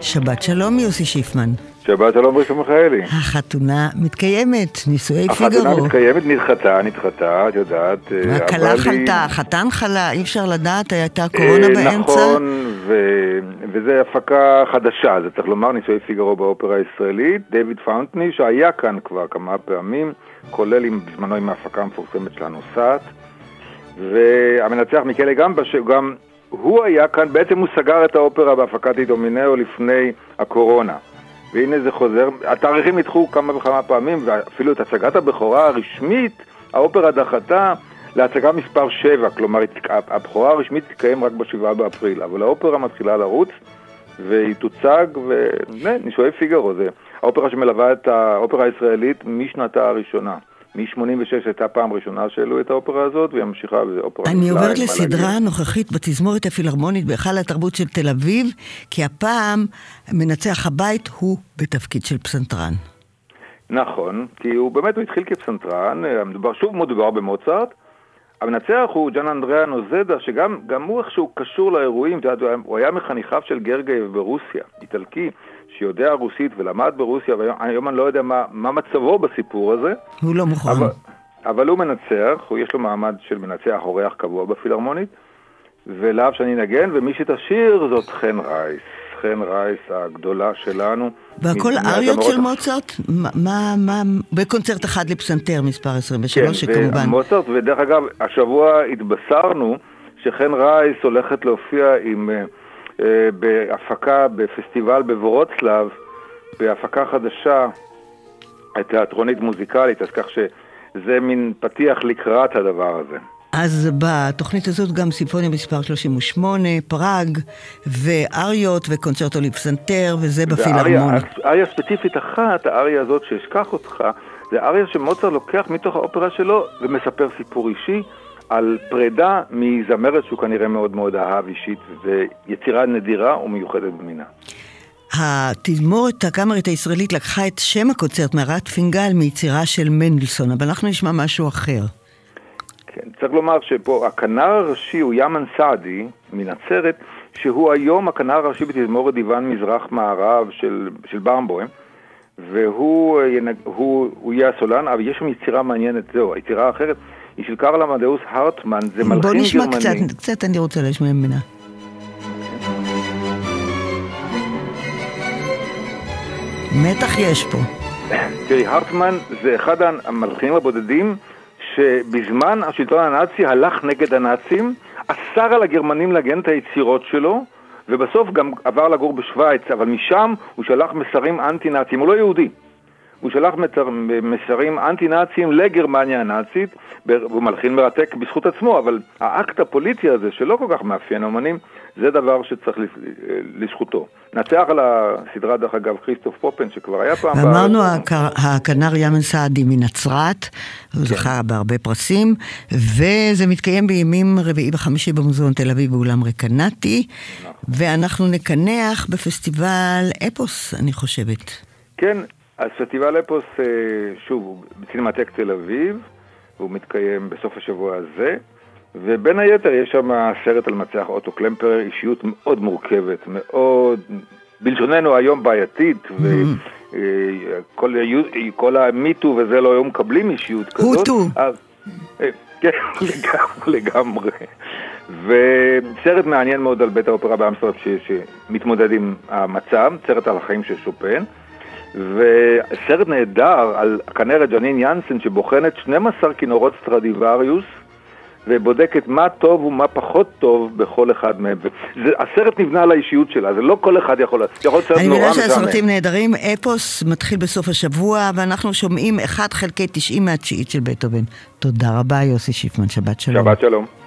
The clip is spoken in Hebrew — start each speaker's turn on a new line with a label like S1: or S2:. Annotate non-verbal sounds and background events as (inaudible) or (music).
S1: שבת שלום, יוסי שיפמן.
S2: שבת שלום ראשון מיכאלי.
S1: החתונה מתקיימת, נישואי פיגארו.
S2: החתונה מתקיימת, נדחתה, נדחתה, את יודעת.
S1: אה, הכלה חלתה, החתן חלה, אי אפשר לדעת, הייתה קורונה אה, באמצע.
S2: נכון, וזו הפקה חדשה, זה צריך לומר, נישואי פיגארו באופרה הישראלית. דיוויד פאונטני, שהיה כאן כבר כמה פעמים, כולל עם, בזמנו עם ההפקה המפורסמת שלנו, סאט. והמנצח מיקלי גמבה, שגם הוא היה כאן, בעצם הוא סגר את האופרה בהפקת אידומינאו לפני הקורונה. והנה זה חוזר, התאריכים נדחו כמה וכמה פעמים, ואפילו את הצגת הבכורה הרשמית, האופרה דחתה להצגה מספר 7, כלומר הבכורה הרשמית תתקיים רק ב-7 באפריל, אבל האופרה מתחילה לרוץ, והיא תוצג, ונשואי פיגארו, זה האופרה שמלווה את האופרה הישראלית משנתה הראשונה. מ-86 הייתה פעם ראשונה שהעלו את האופרה הזאת, והיא ממשיכה בזה אופרה
S1: אני עוברת לסדרה נוכחית בתזמורת הפילהרמונית בהיכל התרבות של תל אביב, כי הפעם מנצח הבית הוא בתפקיד של פסנתרן.
S2: נכון, כי הוא באמת, הוא התחיל כפסנתרן, מדובר, שוב מדובר במוצרט. המנצח הוא ג'אן אנדריאה נוזדה, שגם הוא איכשהו קשור לאירועים, הוא היה מחניכיו של גרגייב ברוסיה, איטלקי. שיודע רוסית ולמד ברוסיה, והיום אני לא יודע מה, מה מצבו בסיפור הזה.
S1: הוא לא מוכן. אבל,
S2: אבל הוא מנצח, הוא יש לו מעמד של מנצח אורח קבוע בפילהרמונית, ולאו שאני אנגן, ומי שתשיר זאת חן רייס. חן רייס הגדולה שלנו.
S1: והכל אריות של מוצרט? מה, מה, בקונצרט אחד לפסנתר מספר 23, כן, שכמובן...
S2: מוצרט, ודרך אגב, השבוע התבשרנו שחן רייס הולכת להופיע עם... Uh, אה, בהפקה בפסטיבל בוורוצלב, בהפקה חדשה, תיאטרונית מוזיקלית, אז כך שזה מין פתיח לקראת הדבר הזה.
S1: אז בתוכנית הזאת גם סימפוניה מספר 38, פראג, ואריות וקונצרטו לפסנתר, וזה בפילהרמונית.
S2: אריה ספציפית אחת, האריה הזאת שאשכח אותך, זה אריה שמוצר לוקח מתוך האופרה שלו ומספר סיפור אישי. על פרידה מזמרת שהוא כנראה מאוד מאוד אהב אישית, ויצירה נדירה ומיוחדת במינה.
S1: התזמורת הקאמרית הישראלית לקחה את שם הקונצרט מערת פינגל מיצירה של מנדלסון, אבל אנחנו נשמע משהו אחר.
S2: כן, צריך לומר שפה הכנר הראשי הוא ימן סעדי מנצרת, שהוא היום הכנר הראשי בתזמורת דיוון מזרח-מערב של, של ברמבוים, והוא הוא, יהיה הסולן, אבל יש שם יצירה מעניינת, זהו, היצירה האחרת היא של קרל עמדאוס הרטמן, זה מלחין גרמני. בוא נשמע
S1: קצת, קצת אני רוצה לשמוע ממנה. מתח יש פה.
S2: תראי, הרטמן זה אחד המלחינים הבודדים שבזמן השלטון הנאצי הלך נגד הנאצים, אסר על הגרמנים לגן את היצירות שלו, ובסוף גם עבר לגור בשוויץ, אבל משם הוא שלח מסרים אנטי-נאצים, הוא לא יהודי. הוא שלח מסרים אנטי-נאציים לגרמניה הנאצית, והוא מלחין מרתק בזכות עצמו, אבל האקט הפוליטי הזה, שלא כל כך מאפיין אמנים, זה דבר שצריך לזכותו. נצח על הסדרה, דרך אגב, כריסטוף פופן, שכבר היה פעם...
S1: ואמרנו, הכנר ימן סעדי מנצרת, הוא כן. זכה בהרבה פרסים, וזה מתקיים בימים רביעי וחמישי במוזיאון תל אביב באולם רקנטי, נכון. ואנחנו נקנח בפסטיבל אפוס, אני חושבת.
S2: כן, אז פסטיבל אפוס, אה, שוב, הוא בסינמטק תל אביב, והוא מתקיים בסוף השבוע הזה, ובין היתר יש שם סרט על מצח אוטו קלמפר, אישיות מאוד מורכבת, מאוד, בלשוננו היום בעייתית, mm-hmm. וכל אה, המיטו וזה לא היו מקבלים אישיות כזאת.
S1: הוטו.
S2: כן, (laughs) לגמרי. וסרט מעניין מאוד על בית האופרה באמסטרד שמתמודד עם המצב, סרט על החיים של שופן. וסרט נהדר על הכנרת ג'נין יאנסן שבוחנת 12 כינורות סטרדיוואריוס ובודקת מה טוב ומה פחות טוב בכל אחד מהם. זה, הסרט נבנה על האישיות שלה, זה לא כל אחד יכול, יכול להיות סרט נורא
S1: משעמם. אני מבינה שהסרטים נהדרים, אפוס מתחיל בסוף השבוע, ואנחנו שומעים 1 חלקי 90 מהתשיעית של בטהובן. תודה רבה יוסי שיפמן, שבת שלום.
S2: שבת שלום.